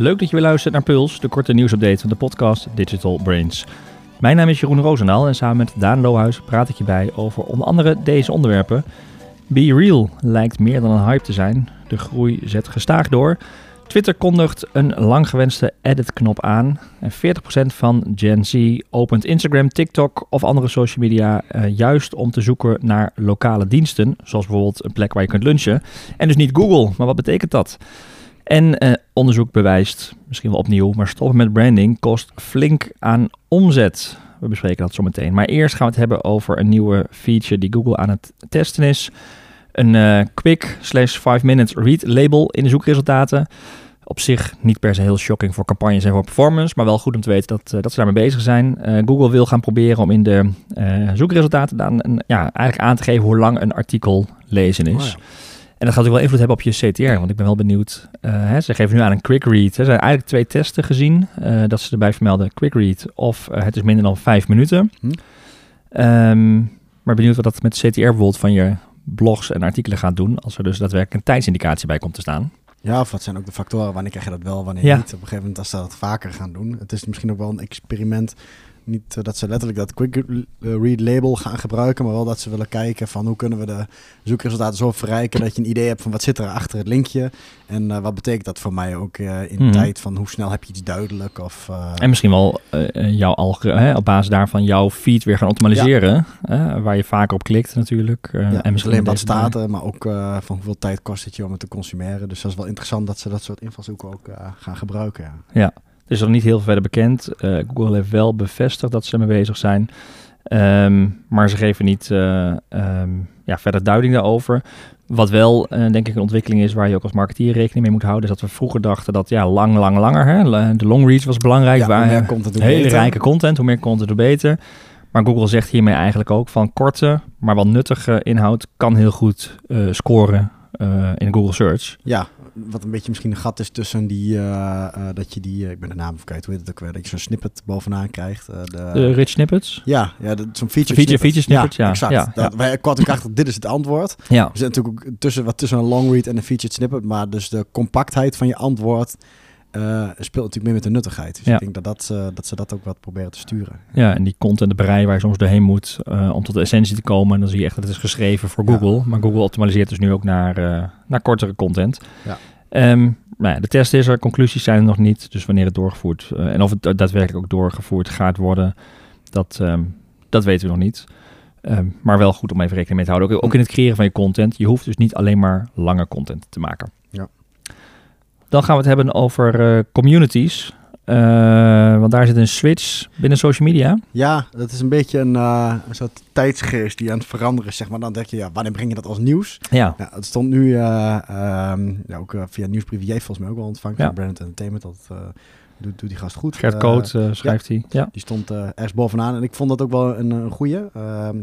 Leuk dat je weer luistert naar Puls, de korte nieuwsupdate van de podcast Digital Brains. Mijn naam is Jeroen Roosendaal en samen met Daan Lohuis praat ik je bij over onder andere deze onderwerpen. Be Real lijkt meer dan een hype te zijn. De groei zet gestaag door. Twitter kondigt een lang gewenste edit-knop aan. En 40% van Gen Z opent Instagram, TikTok of andere social media uh, juist om te zoeken naar lokale diensten. Zoals bijvoorbeeld een plek waar je kunt lunchen. En dus niet Google. Maar wat betekent dat? En uh, onderzoek bewijst, misschien wel opnieuw, maar stoppen met branding kost flink aan omzet. We bespreken dat zo meteen. Maar eerst gaan we het hebben over een nieuwe feature die Google aan het testen is. Een uh, quick slash 5 minutes read label in de zoekresultaten. Op zich niet per se heel shocking voor campagnes en voor performance, maar wel goed om te weten dat, uh, dat ze daarmee bezig zijn. Uh, Google wil gaan proberen om in de zoekresultaten dan ja, eigenlijk aan te geven hoe lang een artikel lezen is. Oh ja. En dat gaat ook wel invloed hebben op je CTR, want ik ben wel benieuwd. Uh, hè, ze geven nu aan een quick read. Er zijn eigenlijk twee testen gezien uh, dat ze erbij vermelden: quick read of uh, het is minder dan vijf minuten. Hm. Um, maar benieuwd wat dat met CTR bijvoorbeeld van je blogs en artikelen gaat doen, als er dus daadwerkelijk een tijdsindicatie bij komt te staan. Ja, of wat zijn ook de factoren? Wanneer krijg je dat wel, wanneer ja. niet? Op een gegeven moment als ze dat vaker gaan doen. Het is misschien ook wel een experiment niet uh, dat ze letterlijk dat quick read label gaan gebruiken, maar wel dat ze willen kijken van hoe kunnen we de zoekresultaten zo verrijken dat je een idee hebt van wat zit er achter het linkje en uh, wat betekent dat voor mij ook uh, in mm. tijd van hoe snel heb je iets duidelijk of en misschien wel jouw algoritme op basis daarvan jouw feed weer gaan optimaliseren, ja. waar je vaker op klikt natuurlijk. ja, en misschien alleen wat staat maar ook van hoeveel tijd kost het je om het te consumeren. Dus dat is wel interessant dat ze dat soort invalshoeken ook gaan gebruiken. Ja. ja. Er is nog niet heel veel verder bekend. Uh, Google heeft wel bevestigd dat ze ermee bezig zijn. Um, maar ze geven niet uh, um, ja, verder duiding daarover. Wat wel, uh, denk ik, een ontwikkeling is waar je ook als marketeer rekening mee moet houden. Is dat we vroeger dachten dat ja, lang, lang, langer. Hè? De long reach was belangrijk. Ja, waar hoe meer content, hoe hele beter. rijke content, hoe meer content, hoe beter. Maar Google zegt hiermee eigenlijk ook van korte, maar wel nuttige inhoud kan heel goed uh, scoren in Google Search. Ja, wat een beetje misschien een gat is tussen die, uh, uh, dat je die, ik ben de naam vergeten, hoe heet het ook weer, dat je zo'n snippet bovenaan krijgt. de, de rich snippets? Ja, ja zo'n feature, feature Feature snippet, ja. ja exact. Ja, dat, Wij achter, dit is het antwoord. Ja. Zit natuurlijk ook tussen, wat tussen een long read en een featured snippet, maar dus de compactheid van je antwoord uh, speelt natuurlijk meer met de nuttigheid. Dus ja. ik denk dat, dat, uh, dat ze dat ook wat proberen te sturen. Ja, en die content, de brei waar je soms doorheen moet uh, om tot de essentie te komen. En dan zie je echt dat het is geschreven voor Google. Ja. Maar Google optimaliseert dus nu ook naar, naar kortere content. Ja. Um, nou ja, de test is er, conclusies zijn er nog niet. Dus wanneer het doorgevoerd en of het daadwerkelijk ook doorgevoerd gaat worden, dat, um, dat weten we nog niet. Um, maar wel goed om even rekening mee te houden. Ook, ook in het creëren van je content. Je hoeft dus niet alleen maar lange content te maken. Dan gaan we het hebben over uh, communities. Uh, want daar zit een switch binnen social media. Ja, dat is een beetje een, uh, een soort tijdsgeest die aan het veranderen is. Zeg maar. Dan denk je, ja, wanneer breng je dat als nieuws? Ja. het stond nu um, ja, ook via nieuwsbrief. Jij volgens mij ook wel ontvangen ja. van Brand Entertainment. Dat doet, doet die gast goed. Gert Koot schrijft ja, hij. Ja. Die stond ergens bovenaan. En ik vond dat ook wel een, een goeie.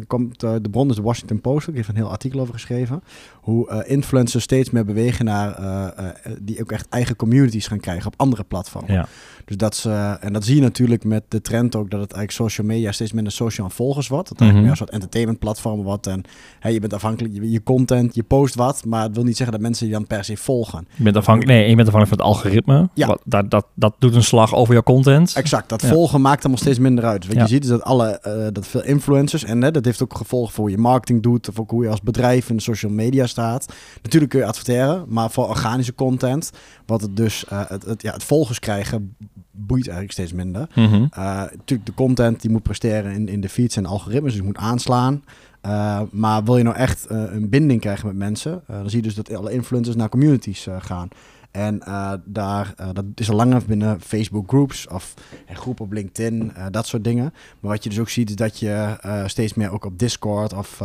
komt, de bron is de Washington Post. Ik heb een heel artikel over geschreven. Hoe influencers steeds meer bewegen naar... die ook echt eigen communities gaan krijgen op andere platformen. Ja. Dus dat ze, en dat zie je natuurlijk met de trend ook, dat het eigenlijk social media steeds minder social volgers wordt. Dat Mhm. eigenlijk mm -hmm. meer een soort entertainment platform wordt. En hey, je bent afhankelijk, je, je, content, je post wat, maar het wil niet zeggen dat mensen je dan per se volgen. Je bent afhankelijk, nee, je bent afhankelijk van het algoritme. Ja. Wat, dat, dat, dat doet een slag over jouw content. Exact, dat ja. volgen maakt er nog steeds minder uit. Wat Ja. je ziet is dat alle, uh, dat veel influencers, en hè, dat heeft ook gevolgen voor hoe je marketing doet, of ook hoe je als bedrijf in de social media staat. Natuurlijk kun je adverteren, maar voor organische content, wat het dus, uh, het, het, ja, het volgers krijgen, boeit eigenlijk steeds minder. Mm -hmm. uh, natuurlijk, de content die moet presteren in, in de feeds en algoritmes, dus je moet aanslaan. Uh, maar wil je nou echt uh, een binding krijgen met mensen, dan zie je dus dat alle influencers naar communities gaan. En daar, dat is al langer binnen Facebook groups of groepen op LinkedIn, dat soort dingen. Maar wat je dus ook ziet is dat je steeds meer ook op Discord of...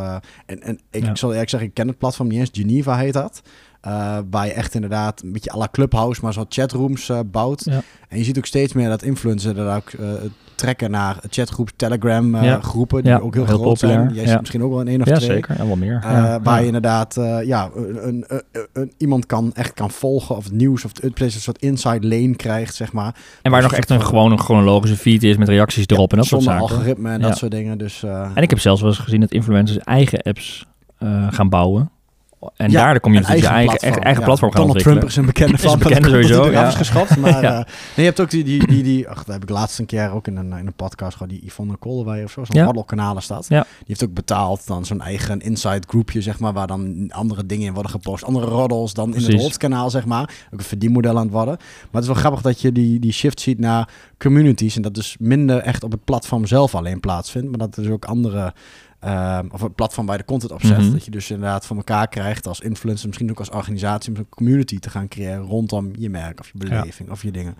en, en ik, Ja. ik zal eerlijk zeggen, ik ken het platform niet eens. Geneva heet dat. Uh, waar je echt inderdaad een beetje à la Clubhouse, maar zo chatrooms uh, bouwt. Ja. En je ziet ook steeds meer dat influencers er ook uh, trekken naar chatgroepen, Telegram Ja. groepen, die Ja, ook heel, heel groot populair. zijn. Jij Ja. ziet misschien ook wel een één of Ja, twee. zeker. En wel meer. Ja. waar ja. je inderdaad ja, een, een, een, een, iemand kan echt kan volgen of het nieuws of het een soort inside lane krijgt, zeg maar. En waar Dus nog echt een gewoon een chronologische feed is met reacties erop en dat soort zaken. algoritme en dat Ja. soort dingen. Dus, En ik heb zelfs wel eens gezien dat influencers eigen apps eh, gaan bouwen en Ja, daar de community een je eigen, platform. eigen, platform gaan Donald. Trump is een bekende Is een van. bekende dat sowieso, ja. is geschaft. Maar Ja. eh, nee, je hebt ook die, die, die, die ach, dat heb ik laatst een keer ook in een, in een podcast gehad, die Yvonne Koolwij of zo, zo'n Ja. is dat. Ja. Die heeft ook betaald dan zo'n eigen inside groepje, zeg maar, waar dan andere dingen in worden gepost. Andere roddels dan in het hoofdkanaal, zeg maar. Ook een verdienmodel aan het worden. Maar het is wel grappig dat je die, die shift ziet naar communities en dat dus minder echt op het platform zelf alleen plaatsvindt, maar dat er dus ook andere Ehm, of een platform waar je de content op zet. Mhm. Dat je dus inderdaad voor elkaar krijgt als influencer, misschien ook als organisatie, om een community te gaan creëren rondom je merk of je beleving of je dingen.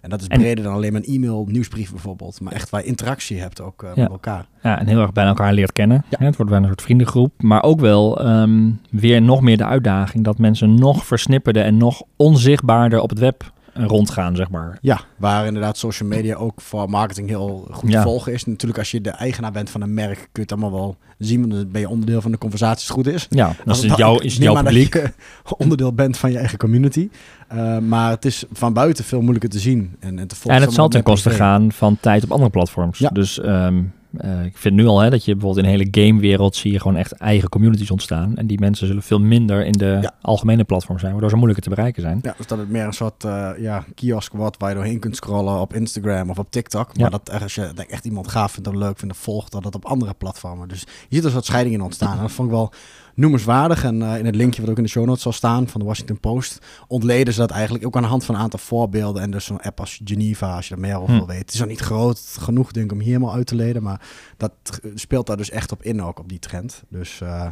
En dat is En- breder dan alleen maar een e-mail, nieuwsbrief bijvoorbeeld. Maar echt waar je interactie hebt ook eh, Ja. met elkaar. Ja, en heel erg bij elkaar leert kennen. Ja. Hè, Het wordt bijna een soort vriendengroep. Maar ook wel ehm, weer nog meer de uitdaging dat mensen nog versnipperder en nog onzichtbaarder op het web rondgaan, zeg maar. Ja, waar inderdaad social media ook voor marketing heel goed Ja. te volgen is. Natuurlijk als je de eigenaar bent van een merk, kun je het allemaal wel zien. Want dan ben je onderdeel van de conversatie als het goed is. Ja, is Dan- het jouw, is het jouw dat publiek. je onderdeel bent van je eigen community. Uh, maar het is van buiten veel moeilijker te zien en, en te volgen. En het zal ten koste gaan van tijd op andere platforms. Ja. Dus ehm, eh, ik vind nu al hè, dat je bijvoorbeeld in de hele gamewereld zie je gewoon echt eigen communities ontstaan. En die mensen zullen veel minder in de Ja. algemene platform zijn, waardoor ze moeilijker te bereiken zijn. Ja, dus dat het meer een soort eh, ja, kiosk wordt waar je doorheen kunt scrollen op Instagram of op TikTok. Maar Ja. dat als je echt iemand gaaf vindt of leuk vindt volgt, dat het op andere platformen. Dus je ziet er een soort scheiding in ontstaan. En dat vond ik wel noemenswaardig. En eh, in het linkje wat ook in de show notes zal staan van de Washington Post, ontleden ze dat eigenlijk ook aan de hand van een aantal voorbeelden. En dus zo'n app als Geneva, als je er meer over Hm. weten. Het is nog niet groot genoeg, denk ik, om hier helemaal uit te leden. Maar dat eh, speelt daar dus echt op in, ook op die trend. Dus... eh,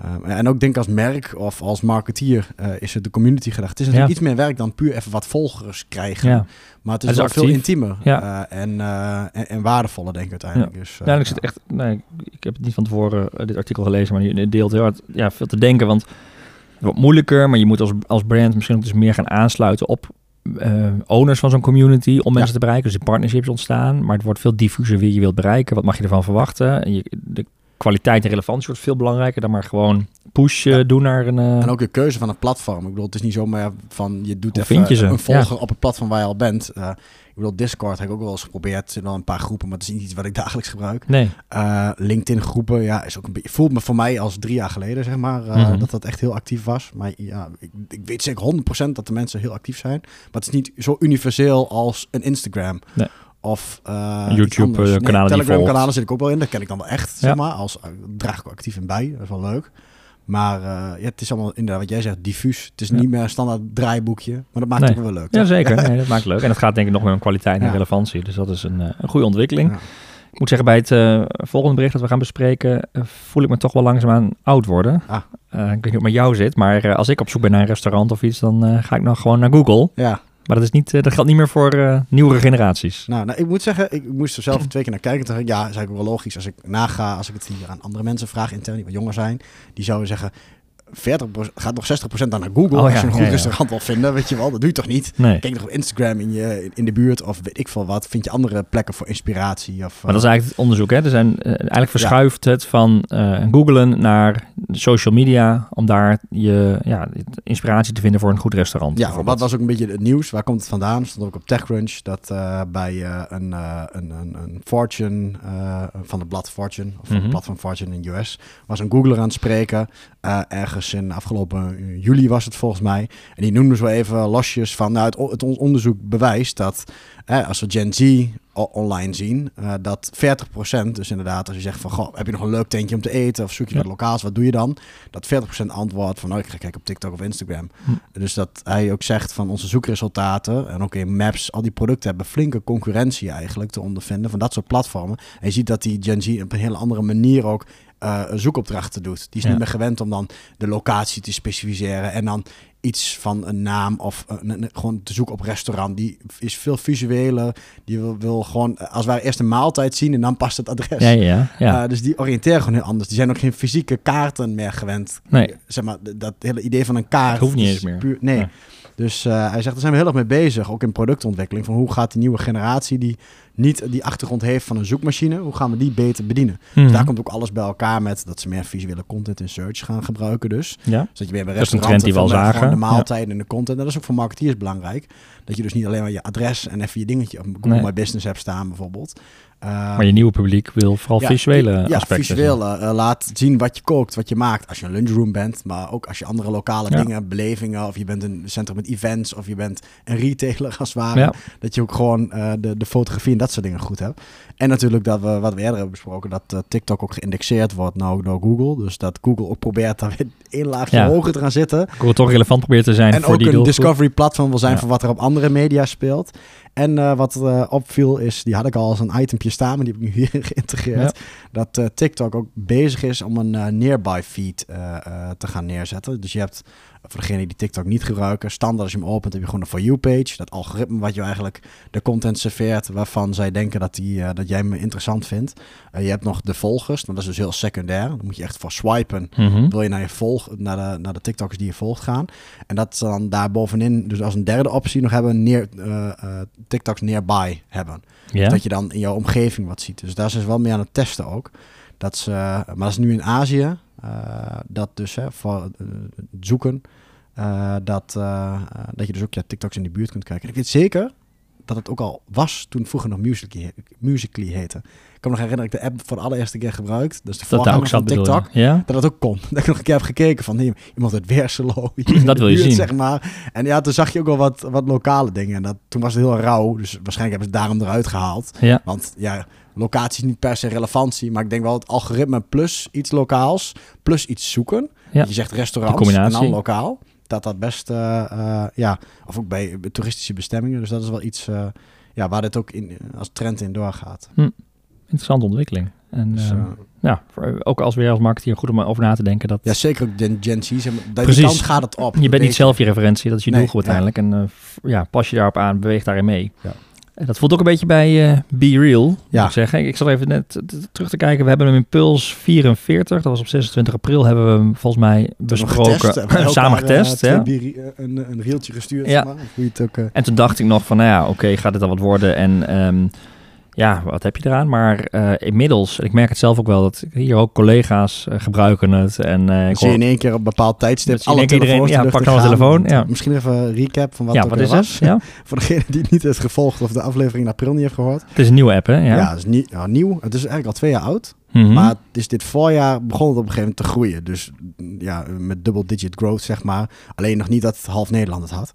eh, en ook denk ik als merk of als marketeer eh, is het de community gedacht. Het is natuurlijk Ja. iets meer werk dan puur even wat volgers krijgen. Ja. Maar het is, is wel veel intiemer Ja. eh, en, eh, en, en waardevoller, denk ik uiteindelijk. Dus, eh, Ja, ik zit echt, nee, ik heb het niet van tevoren dit artikel gelezen, maar je deelt heel hard ja, veel te denken. Want het wordt moeilijker, maar je moet als, als brand misschien ook dus meer gaan aansluiten op owners van zo'n community om mensen te bereiken. Dus de partnerships ontstaan, maar het wordt veel diffuser wie je wilt bereiken. Wat mag je ervan verwachten? En je, kwaliteit en relevantie wordt veel belangrijker dan maar gewoon push eh, Ja. doen naar een... eh, En ook de keuze van het platform. Ik bedoel, het is niet zomaar van je doet Hoe even vind je ze? een volger op het platform waar je al bent. Eh, ik bedoel, Discord heb ik ook wel eens geprobeerd. Er wel een paar groepen, maar het is niet iets wat ik dagelijks gebruik. nee, LinkedIn groepen, ja, is ook een beetje, voelt me voor mij als drie jaar geleden, zeg maar, Mhm. dat dat echt heel actief was. Maar ja, ik, ik weet zeker 100% dat de mensen heel actief zijn. Maar het is niet zo universeel als een Instagram. Nee. Of eh, YouTube, iets anders. eh, kanalen die je Telegram volgt. kanalen zit ik ook wel in. Daar ken ik dan wel echt, zeg Ja. maar. Als, eh, draag ik actief in bij. Dat is wel leuk. Maar ja, het is allemaal inderdaad wat jij zegt, diffuus. Het is Ja. niet meer een standaard draaiboekje. Maar dat maakt Nee. het ook wel leuk. ja zeker. Nee, dat maakt leuk. En het gaat denk ik nog meer om kwaliteit en relevantie. Dus dat is een, een goede ontwikkeling. Ik moet zeggen, bij het volgende bericht dat we gaan bespreken, voel ik me toch wel langzaamaan oud worden. Ah. Ik weet niet hoe het met jou zit, maar als ik op zoek ben naar een restaurant of iets, dan ga ik nog gewoon naar Google. ja. Maar dat, is niet, eh, dat geldt niet meer voor eh, nieuwere generaties. Nou, nou, ik moet zeggen, ik moest er zelf twee keer naar kijken. Ja, is eigenlijk wel logisch. Als ik naga, als ik het hier aan andere mensen vraag, intern die wat jonger zijn, die zouden zeggen, 40 gaat nog 60% dan naar Google. Oh als ja, je een goed ja, restaurant wil vinden, weet je wel. Dat doe je toch niet? Nee. Kijk nog op Instagram in, je, in de buurt of weet ik veel wat. Vind je andere plekken voor inspiratie? Of, Maar dat is eh, eigenlijk het onderzoek. Hè? Er zijn, eh, eigenlijk verschuift het van eh googlen naar social media om daar je ja, inspiratie te vinden voor een goed restaurant. Ja, wat was ook een beetje het nieuws? Waar komt het vandaan? Stond ook op TechCrunch dat bij een, een, een, een Fortune van het blad Fortune, of van Mhm. het blad van Fortune in de US, was een Googler aan het spreken. Eh, in afgelopen juli was het volgens mij. En die noemden zo even losjes van, nou, het, onderzoek bewijst dat eh, als we Gen Z online zien, eh, dat 40%, dus inderdaad, als je zegt van, goh, heb je nog een leuk tentje om te eten of zoek je Ja. wat lokaals, wat doe je dan? Dat 40% antwoordt van, nou, ik ga kijken op TikTok of Instagram. Hm. Dus dat hij ook zegt van onze zoekresultaten en ook in Maps, al die producten hebben flinke concurrentie eigenlijk te ondervinden van dat soort platformen. En je ziet dat die Gen Z op een hele andere manier ook eh, zoekopdrachten doet. Die is Ja. niet meer gewend om dan de locatie te specificeren en dan iets van een naam of een, een- gewoon te zoeken op restaurant. Die is veel visueler. Die wil, wil gewoon eh, als wij eerst een maaltijd zien en dan past het adres. Ja, ja, ja. Eh, dus die oriënteren gewoon heel anders. Die zijn ook geen fysieke kaarten meer gewend. Nee. Zeg maar, dat hele idee van een kaart. Het hoeft niet eens meer. Puur, nee. Ja. Dus eh, hij zegt, daar zijn we heel erg mee bezig, ook in productontwikkeling. Van hoe gaat die nieuwe generatie die niet die achtergrond heeft van een zoekmachine, hoe gaan we die beter bedienen? Mhm. Dus daar komt ook alles bij elkaar met dat ze meer visuele content in search gaan gebruiken dus. ja. Zodat je weer bij Dat is een restauranten trend die we al van, eh, zagen. de maaltijden en de content. En dat is ook voor marketeers belangrijk. Dat je dus niet alleen maar je adres en even je dingetje op Google Nee. My Business hebt staan bijvoorbeeld. Uh, maar je nieuwe publiek wil vooral ja, visuele ja, aspecten. visueel. Uh, laat zien wat je kookt, wat je maakt. Als je een lunchroom bent, maar ook als je andere lokale Ja. dingen, belevingen, of je bent een centrum met events, of je bent een retailer als het ware. Ja. Dat je ook gewoon uh, de, de fotografie en dat soort dingen goed hebt. En natuurlijk dat we, wat we eerder hebben besproken, dat uh, TikTok ook geïndexeerd wordt nou door Google. Dus dat Google ook probeert daar weer één laagje Ja. hoger te gaan zitten. Google toch relevant probeert te zijn En voor ook die een doelgroep. discovery platform wil zijn Ja. voor wat er op andere media speelt. En wat opviel is, die had ik al als een itempje staan, maar die heb ik nu hier geïntegreerd. Ja. Dat uh, TikTok ook bezig is om een uh, nearby feed uh, te gaan neerzetten. Dus je hebt, voor degenen die TikTok niet gebruiken, standaard als je hem opent heb je gewoon een For You page. Dat algoritme wat je eigenlijk de content serveert waarvan zij denken dat, die, uh, dat jij me interessant vindt. Uh, je hebt nog de volgers, nou, dat is dus heel secundair. Dan moet je echt voor swipen. Mhm. Wil je naar, je volg, naar, de, naar de TikToks die je volgt gaan. En dat ze dan daar bovenin, dus als een derde optie nog hebben, neer, uh, TikToks nearby hebben. Dat je dan in jouw omgeving wat ziet. Dus daar zijn ze wel mee aan het testen ook. Dat ze, maar dat is nu in Azië. Uh, dat dus hè, voor uh, zoeken. Uh, dat, dat je dus ook ja, TikToks in de buurt kunt kijken. En ik weet zeker dat het ook al was toen vroeger nog Musical.ly, Musical.ly heette. Ik kan me nog herinneren dat ik de app voor de allereerste keer gebruikt. Dus de dat ook van zat, TikTok. Ja? Dat het ook kon. Dat ik nog een keer heb gekeken van hey, iemand uit Weerselo. Dat wil je zien. Zeg maar. En ja, toen zag je ook wel wat, wat lokale dingen. En dat, toen was het heel rauw. Dus waarschijnlijk hebben ze het daarom eruit gehaald. Ja. Want ja, locatie is niet per se relevantie. Maar ik denk wel het algoritme plus iets lokaals. Plus iets zoeken. Ja. Je zegt restaurants Die en dan lokaal. Dat dat best, uh, uh, ja. Of ook bij toeristische bestemmingen. Dus dat is wel iets uh, ja, waar dit ook in, als trend in doorgaat. Hm. Interessante ontwikkeling. En Dus, ja, voor, ook als weer als marketeer goed om over na te denken. Dat ja, zeker ook Gen, Gen Z. Precies. kant gaat het op. je bent niet zelf je referentie, dat is je Nee, doelgroep ja. uiteindelijk. En ja, pas je daarop aan, beweeg daarin mee. Ja. En dat voelt ook een beetje bij uh, Be Real, moet Ja. ik zeggen. Ik zat even net terug te kijken. We hebben hem in Puls 44, dat was op 26 april, hebben we hem volgens mij besproken. Getest, samen getest. Uh, ja. een, een reeltje gestuurd. Ja. Zeg maar, hoe je het ook, uh... En toen dacht ik nog van, nou ja, oké, okay, gaat dit al wat worden? En um, ja, wat heb je eraan? Maar uh, inmiddels, ik merk het zelf ook wel, dat hier ook collega's uh, gebruiken het. En uh, ik zie je in één keer op een bepaald tijdstip alle iedereen, ja, pak nou een telefoon. Ja. Misschien even een recap van wat, ja, wat is was. Ja. Voor degene die het niet heeft gevolgd of de aflevering in april niet heeft gehoord. Het is een nieuwe app, hè? Ja, ja het is nie nieuw. Het is eigenlijk al twee jaar oud. Mm -hmm. Maar het is dit voorjaar begon het op een gegeven moment te groeien. Dus ja, met double digit growth, zeg maar. Alleen nog niet dat half Nederland het had.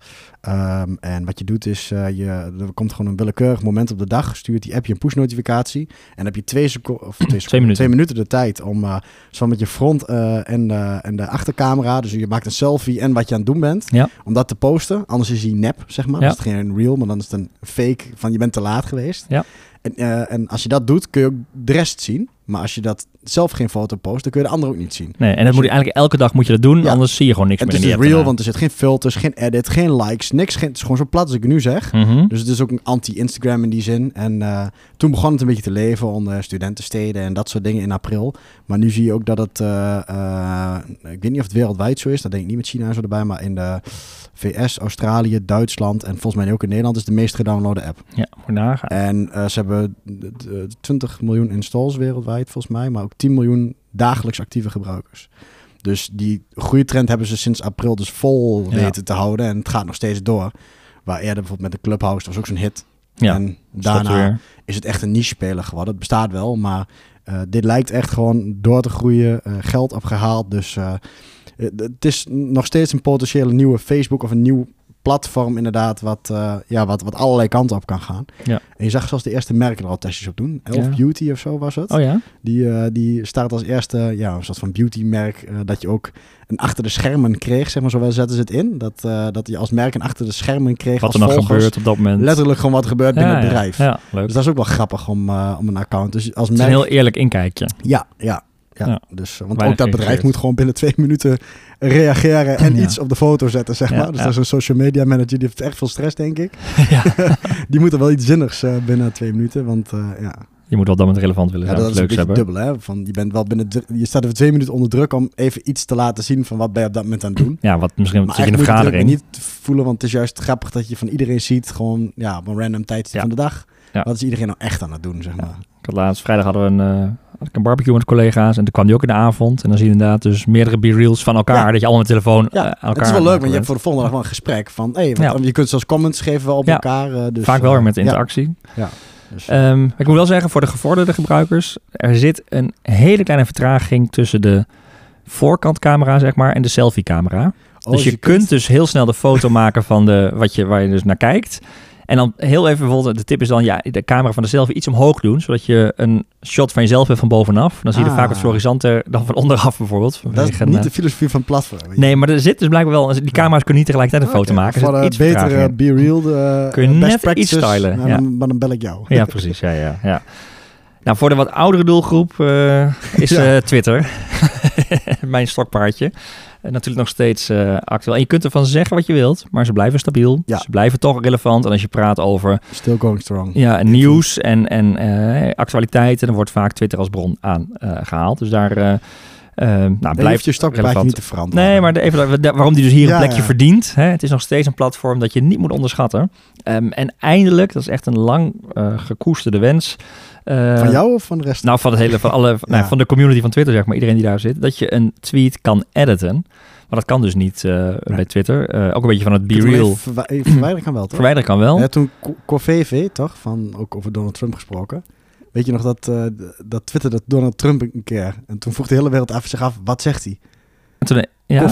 Um, en wat je doet is, uh, je, er komt gewoon een willekeurig moment op de dag. Stuurt die app je een push notificatie. En dan heb je twee, seco of twee, seconden, twee, minuten. twee minuten de tijd om uh, zo met je front uh, en, de, en de achtercamera. Dus je maakt een selfie en wat je aan het doen bent. Ja. Om dat te posten. Anders is hij nep, zeg maar. Ja. Dan is geen real, maar dan is het een fake van je bent te laat geweest. Ja. En, uh, en als je dat doet, kun je ook de rest zien. Maar als je dat zelf geen foto post, dan kun je de andere ook niet zien. Nee, en dat moet je eigenlijk elke dag moet je dat doen, Ja. anders zie je gewoon niks En meer het is dus real, want er zit geen filters, geen edit, geen likes, niks. Geen, het is gewoon zo plat als ik nu zeg. Mhm. Dus het is ook een anti-Instagram in die zin. En uh, toen begon het een beetje te leven onder studentensteden en dat soort dingen in april. Maar nu zie je ook dat het, uh, uh, ik weet niet of het wereldwijd zo is, dat denk ik niet met China en zo erbij, maar in de VS, Australië, Duitsland en volgens mij ook in Nederland is de meest gedownloade app. Ja, moet nagaan. En ze hebben 20 miljoen installs wereldwijd volgens mij, maar ook 10 miljoen dagelijks actieve gebruikers. Dus die groeitrend hebben ze sinds april dus vol Ja. weten te houden en het gaat nog steeds door. Waar eerder bijvoorbeeld met de Clubhouse, dat was ook zo'n hit. Ja, en daarna is het echt een niche-speler geworden. Het bestaat wel, maar uh, dit lijkt echt gewoon door te groeien, uh, geld opgehaald. Dus uh, het is nog steeds een potentiële nieuwe Facebook of een nieuw platform inderdaad, wat, uh, ja, wat, wat allerlei kanten op kan gaan. Ja. En je zag zelfs de eerste merken er al testjes op doen. Elf Ja. Beauty of zo was het. Oh ja? Die, uh, die staat als eerste, ja, een soort van beauty-merk, uh, dat je ook een achter de schermen kreeg, zeg maar, zo zetten ze het in. Dat, dat je als merk een achter de schermen kreeg Wat er nog gebeurt op dat moment. Letterlijk gewoon wat er gebeurt binnen ja, het bedrijf. Ja, leuk. Dus dat is ook wel grappig om, om een account. Dus als Het is merk... een heel eerlijk inkijkje. Ja, ja. Ja, Ja. dus, uh, want Weinig ook dat bedrijf moet gewoon binnen twee minuten reageren en Ja. iets op de foto zetten, zeg maar. Dus dat is een social media manager, die heeft echt veel stress, denk ik. ja. die moet er wel iets zinnigs uh, binnen twee minuten, want uh, ja, Je moet wel dan met relevant willen ja zijn. dat is een beetje hebben. dubbel, hè. Van, je, bent wel binnen je staat even twee minuten onder druk om even iets te laten zien van wat ben je op dat moment aan het doen. Ja, wat misschien Maar zit je in een eigenlijk moet je vergadering. druk niet voelen, want het is juist grappig dat je van iedereen ziet, gewoon ja, op een random tijdstip Ja. van de dag. Ja. Wat is iedereen nou echt aan het doen, zeg maar. Ik had laatst vrijdag hadden we een, uh, had ik een barbecue met collega's en toen kwam die ook in de avond. En dan zie je inderdaad dus meerdere b-reels van elkaar. Dat je allemaal met telefoon Ja, uh, aan elkaar het is wel leuk, want je hebt voor de volgende dag wel een gesprek van, hey, Ja. je kunt zelfs comments geven wel op elkaar. eh, dus. Vaak wel eh, weer met interactie. Ja. Dus, Ehm, ik moet wel zeggen, voor de gevorderde gebruikers, er zit een hele kleine vertraging tussen de voorkantcamera, zeg maar, en de selfie-camera. oh, dus je, kunt, dus heel snel de foto maken van de, wat je, waar je dus naar kijkt. En dan heel even bijvoorbeeld, de tip is dan ja, de camera van de selfie iets omhoog doen, zodat je een shot van jezelf hebt van bovenaf. Dan zie je er Ah. vaak wat florissanter dan van onderaf bijvoorbeeld. Dat is een, niet eh, de filosofie van het platform. Nee, maar er zit dus blijkbaar wel, die camera's kunnen niet tegelijkertijd een foto Oké, maken. Voor vertraging betere in. Be Real, de Kun je eh, best net iets stylen, ja. maar dan bel ik jou. Ja, precies. Ja, ja, ja. Nou, voor de wat oudere doelgroep eh, is Ja. eh, Twitter mijn stokpaardje. En natuurlijk nog steeds eh, actueel. En je kunt ervan zeggen wat je wilt, maar ze blijven stabiel. Ja. Ze blijven toch relevant. En als je praat over Still going strong. ja, nieuws en, en eh, actualiteiten, dan wordt vaak Twitter als bron aangehaald. dus daar eh, eh, nou, Blijf blijft je relevant. niet te veranderen. Nee, maar even, waarom die dus hier Ja, een plekje ja. verdient. Hè? Het is nog steeds een platform dat je niet moet onderschatten. Ehm, en eindelijk, dat is echt een lang eh, gekoesterde wens. eh, Van jou of van de rest? nou, van, het hele, van, alle, nou, van de community van Twitter, zeg maar, iedereen die daar zit, dat je een tweet kan editen. Maar dat kan dus niet eh, bij Twitter. Ook een beetje van het Je Be kunt hem Real. even verwi- even verwijderen kan wel, toch? Verwijderen kan wel. Ja, toen Corveve, toch? Van, ook over Donald Trump gesproken. Weet je nog dat, d- dat Twitter dat Donald Trump een keer... En toen vroeg de hele wereld even zich af, wat zegt hij? En toen, ja,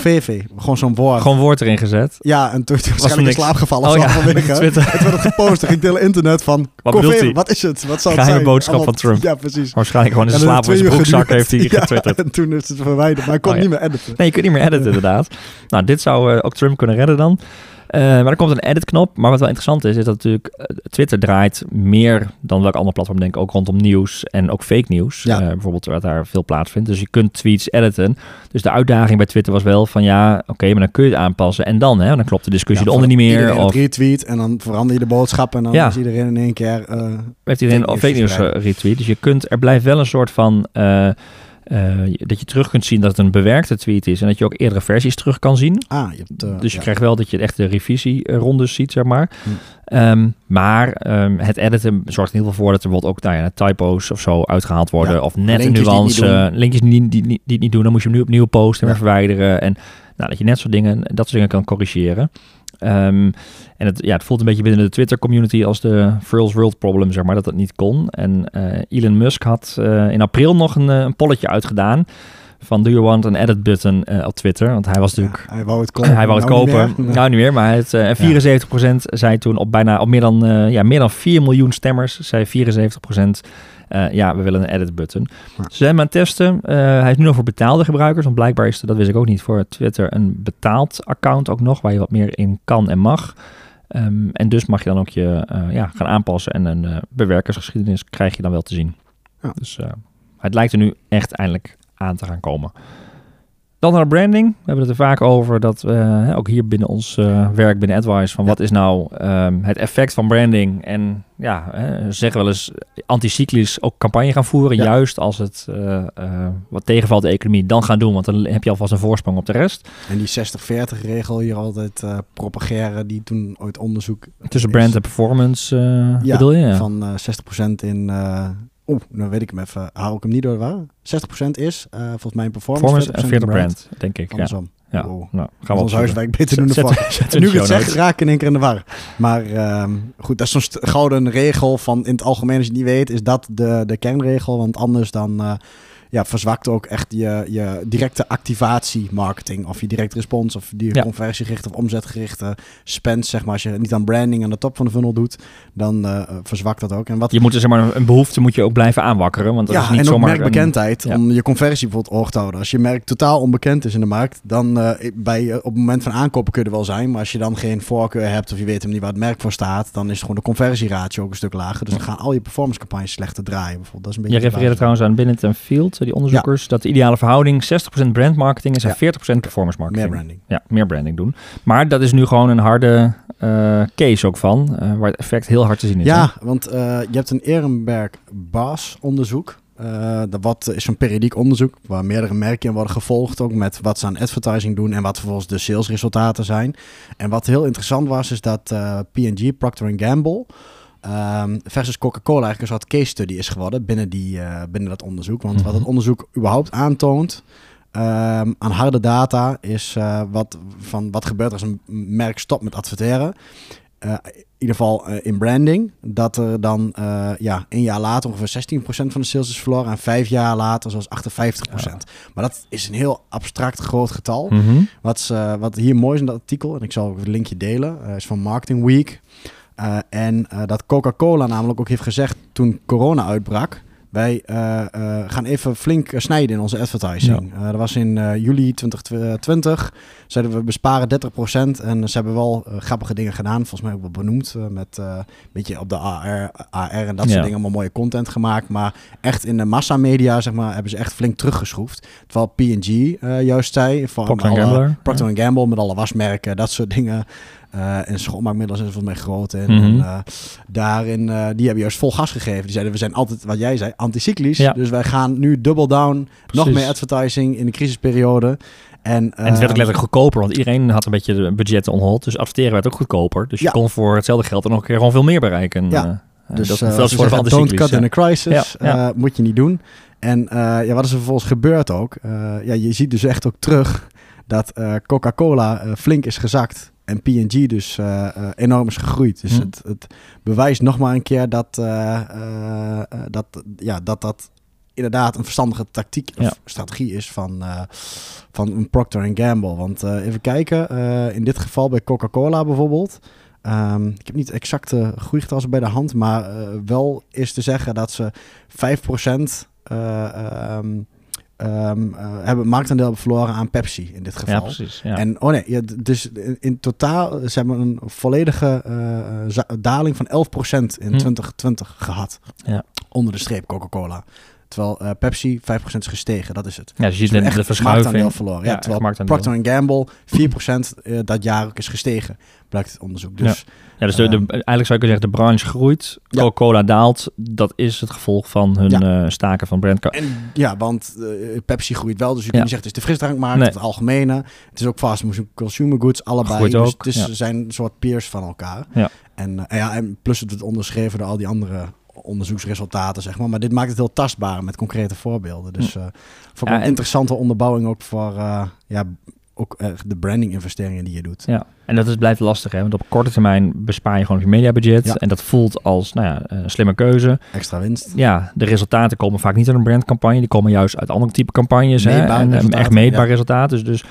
gewoon zo'n woord. gewoon woord erin gezet. Ja, en toen was waarschijnlijk in slaap gevallen. Oh ja, vanwege. Twitter. Het werd het gepost, ging het hele internet van... Wat hij? Wat is het? Wat zal het Geheime zijn? boodschap Allemaal- van Trump. Ja, precies. Waarschijnlijk gewoon in En zijn slaap in zijn broekzak heeft hij getwitterd. En toen is het verwijderd, maar hij kon Oh, ja. niet meer editen. Nee, je kunt niet meer editen inderdaad. Nou, dit zou eh, ook Trump kunnen redden dan. Eh, maar er komt een edit-knop. Maar wat wel interessant is, is dat natuurlijk eh, Twitter draait meer dan welk ander platform denk ik ook rondom nieuws en ook fake nieuws. Ja. Eh, bijvoorbeeld waar daar veel plaatsvindt. Dus je kunt tweets editen. Dus de uitdaging bij Twitter was wel van ja, oké, maar dan kun je het aanpassen. En dan, hè, dan klopt de discussie Ja, eronder niet meer. Of retweet en dan verander je de boodschap en dan Ja. is iedereen in één keer... eh, heeft iedereen fake nieuws retweet. Dus je kunt, er blijft wel een soort van... eh, dat je terug kunt zien dat het een bewerkte tweet is en dat je ook eerdere versies terug kan zien. ah, je hebt... eh, Dus je ja. krijgt wel dat je echt de revisierondes ziet, zeg maar. Hm. Ehm, maar ehm, het editen zorgt in ieder geval voor dat er bijvoorbeeld ook nou ja, typo's of zo uitgehaald worden. Ja, Of net een die niet nuance. Linkjes die, die, die, die het niet doen, dan moet je hem nu opnieuw posten en verwijderen. En nou, dat je net soort dingen, dat soort dingen kan corrigeren. Ehm, en het, ja, het voelt een beetje binnen de Twitter-community als de First World Problem, zeg maar, dat dat niet kon. En eh, Elon Musk had eh, in april nog een, eh, een polletje uitgedaan van do you want an edit button op Twitter? Want hij was natuurlijk Ja, hij wou het kopen. hij wou het nou niet kopen. meer. Nou, niet meer. Maar het, eh 74% zei toen op bijna op meer dan, ja, meer dan 4 miljoen stemmers, zei 74% eh, ja, we willen een edit button. Ja. Ze zijn hem aan het testen. Eh, hij is nu nog voor betaalde gebruikers. Want blijkbaar is dat wist ik ook niet, voor Twitter een betaald account ook nog, waar je wat meer in kan en mag. Ehm, en dus mag je dan ook je eh, ja, gaan aanpassen. En een bewerkersgeschiedenis krijg je dan wel te zien. Ja. Dus het lijkt er nu echt eindelijk aan te gaan komen. Dan naar branding. We hebben het er vaak over dat we ook hier binnen ons eh, werk binnen AdWise van Ja. wat is nou ehm, het effect van branding en ja, hè, ze zeggen wel eens anticyclisch ook campagne gaan voeren, Ja. juist als het eh, eh, wat tegenvalt de economie dan gaan doen, want dan heb je alvast een voorsprong op de rest. En die 60-40 regel hier altijd propageren, die toen ooit onderzoek... Tussen is brand en performance Ja, bedoel je? Ja. Van eh 60% in... eh Oeh, nou weet ik hem even. Hou ik hem niet door de war. 60% is eh, volgens mij performance, performance en 40 brand, denk ik. Ja. Andersom. Ja. Wow. Nou, gaan we ons huiswerk beter doen nu ik het zeg, raak ik in één keer in de war. Maar ehm, goed, dat is zo'n gouden regel van in het algemeen, als je het niet weet, is dat de, de kernregel. Want anders dan eh, ja, verzwakt ook echt je, je directe activatie marketing. Of je direct respons, of die Ja. conversiegerichte of omzetgerichte spend, zeg maar. Als je niet aan branding aan de top van de funnel doet, dan eh, verzwakt dat ook. En wat Je moet er, zeg maar, een behoefte moet je ook blijven aanwakkeren, want dat ja, is niet en ook zomaar een- merkbekendheid ja. om je conversie bijvoorbeeld hoog te houden. Als je merk totaal onbekend is in de markt, dan eh, bij, eh, op het moment van aankopen kun je er wel zijn. Maar als je dan geen voorkeur hebt of je weet hem niet waar het merk voor staat, dan is gewoon de conversieratio ook een stuk lager. Dus dan gaan al je performance campagnes slechter draaien. Bijvoorbeeld. Dat is een beetje Je de refereerde trouwens aan Binnett en Field, die onderzoekers, dat de ideale verhouding 60% brandmarketing is en Ja. 40% performance marketing. Meer branding. Ja, meer branding doen. Maar dat is nu gewoon een harde eh, case ook van, eh, waar het effect heel hard te zien is. hè? Ja, want eh, je hebt een Ehrenberg Baas onderzoek. Eh, dat wat is een periodiek onderzoek waar meerdere merken in worden gevolgd, ook met wat ze aan advertising doen en wat vervolgens de salesresultaten zijn. En wat heel interessant was, is dat eh, P&G, Procter Gamble, ehm, versus Coca-Cola eigenlijk een soort case study is geworden binnen, die, eh, binnen dat onderzoek. Want wat Mhm. het onderzoek überhaupt aantoont ehm, aan harde data is eh, wat, van wat gebeurt als een merk stopt met adverteren eh, in ieder geval in branding, dat er dan ja, een jaar later ongeveer 16% van de sales is verloren en vijf jaar later zoals 58%. Maar dat is een heel abstract groot getal. Mhm. Wat, wat hier mooi is in dat artikel, en ik zal ook het linkje delen, is van Marketing Week. Eh, en eh, dat Coca-Cola namelijk ook heeft gezegd toen corona uitbrak. Wij eh, gaan even flink snijden in onze advertising. Dat was in juli 2020. Zeiden we besparen 30%. En ze hebben wel grappige dingen gedaan. Volgens mij ook wel benoemd. met een beetje op de AR, AR en dat Ja. soort dingen. Allemaal mooie content gemaakt. Maar echt in de massamedia zeg maar, hebben ze echt flink teruggeschroefd. Terwijl P&G juist zei. Van Procter Gamble. Procter Gamble met alle wasmerken, dat soort dingen. Eh, en schoonmaakmiddelen zijn volgens mij groot. En, Mhm. en, eh, daarin, eh, die hebben juist vol gas gegeven. Die zeiden, we zijn altijd, wat jij zei, anticyclisch. Ja. Dus wij gaan nu double down, nog meer advertising in de crisisperiode. En, En het werd ook eh, letterlijk goedkoper, want iedereen had een beetje de budgetten on hold. Dus adverteren werd ook goedkoper. Dus je Ja. kon voor hetzelfde geld er nog een keer gewoon veel meer bereiken. Ja. Dus dat, dat is voor de zeggen, don't cut in a crisis. Moet je niet doen. En ja, wat is er vervolgens gebeurd ook? Ja, je ziet dus echt ook terug dat Coca-Cola flink is gezakt. En P&G dus eh, eh, enorm is gegroeid. Dus Hm. het, het bewijst nog maar een keer dat, eh, dat, ja, dat dat inderdaad een verstandige tactiek Ja. of strategie is van, van een Procter Gamble. Want even kijken, in dit geval bij Coca-Cola bijvoorbeeld. Ehm, ik heb niet exacte groeigetallen bij de hand, maar wel is te zeggen dat ze 5% eh, eh, hebben marktaandeel verloren aan Pepsi in dit geval. Ja, precies. Ja. En oh nee, ja, dus in, in totaal ze hebben een volledige eh, daling van 11% in Hm. 2020 gehad. Ja. Onder de streep Coca-Cola. Terwijl eh, Pepsi 5% is gestegen, dat is het. ja, dus je ziet Ze hebben de, verschuiving. verloren. Ja, Ja, terwijl. Procter Gamble 4% eh, dat jaar ook is gestegen, blijkt het onderzoek. Dus Ja, dus de, de, Ehm, eigenlijk zou kunnen zeggen, de branche groeit. Coca-Cola daalt. Dat is het gevolg van hun eh, staken van brand. En ja, want eh, Pepsi groeit wel. Dus je kunt niet zeggen het is de frisdrankmarkt, Nee. het algemene. Het is ook fast moving consumer goods, allebei. Groeit dus ook, het is, ja. zijn een soort peers van elkaar. Ja. En, eh, en ja, en plus het wordt onderschreven door al die andere onderzoeksresultaten, zeg maar. Maar dit maakt het heel tastbaar met concrete voorbeelden. Dus eh voor Ja, een en- interessante onderbouwing ook voor eh, ja, ook eh, de branding investeringen die je doet. Ja, en dat is, blijft lastig, hè? want op korte termijn bespaar je gewoon je mediabudget. Ja. En dat voelt als nou ja, een slimme keuze. Extra winst. Ja, de resultaten komen vaak niet uit een brandcampagne. Die komen juist uit andere type campagnes. Hè? Meetbare En, echt meetbaar ja. resultaten. Dus, dus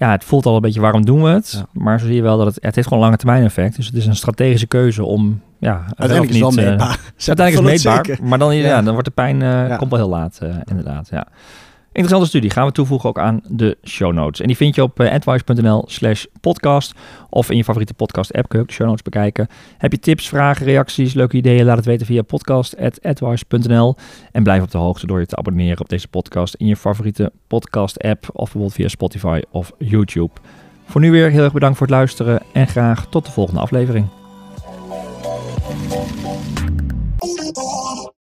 ja, het voelt al een beetje waarom doen we het. Ja. Maar zo zie je wel dat het, het heeft gewoon lange termijn effect. Dus het is een strategische keuze om ja, Uiteindelijk is het wel niet, eh, meetbaar. Uiteindelijk is het meetbaar, maar dan, ja. Ja. dan wordt de pijn eh, Ja. komt wel heel laat, eh, inderdaad. Ja. Interessante studie gaan we toevoegen ook aan de show notes. En die vind je op uh, advice.nl slash podcast of in je favoriete podcast app kun je ook de show notes bekijken. Heb je tips, vragen, reacties, leuke ideeën? Laat het weten via podcast.advice.nl en blijf op de hoogte door je te abonneren op deze podcast in je favoriete podcast app of bijvoorbeeld via Spotify of YouTube. Voor nu weer heel erg bedankt voor het luisteren en graag tot de volgende aflevering.